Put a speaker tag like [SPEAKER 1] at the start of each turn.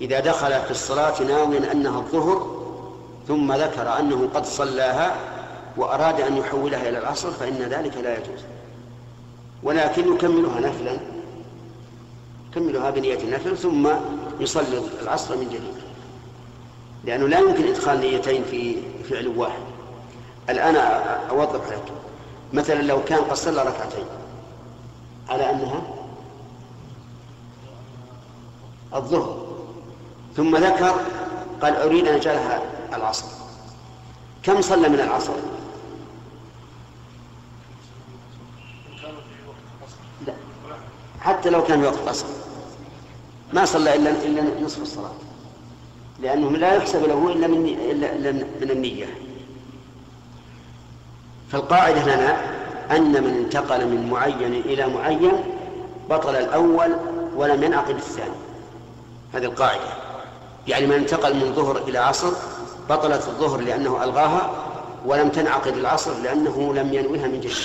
[SPEAKER 1] إذا دخل في الصلاة ناويا أنها الظهر ثم ذكر أنه قد صلاها وأراد أن يحولها إلى العصر فإن ذلك لا يجوز. ولكن يكملها نفلا. يكملها بنية النفل ثم يصلي العصر من جديد. لأنه لا يمكن إدخال نيتين في فعل واحد. الآن أوضح لك. مثلا لو كان قد صلى ركعتين على أنها الظهر. ثم ذكر قال أريد أن أجعلها العصر. كم صلى من العصر؟ لا. حتى لو كان في وقت العصر. ما صلى إلا إلا نصف الصلاة. لأنه لا يحسب له إلا من إلا من النية. فالقاعدة لنا أن من انتقل من معين إلى معين بطل الأول ولم ينعقد الثاني. هذه القاعدة. يعني من انتقل من ظهر إلى عصر بطلت الظهر لأنه ألغاها ولم تنعقد العصر لأنه لم ينويها من جديد.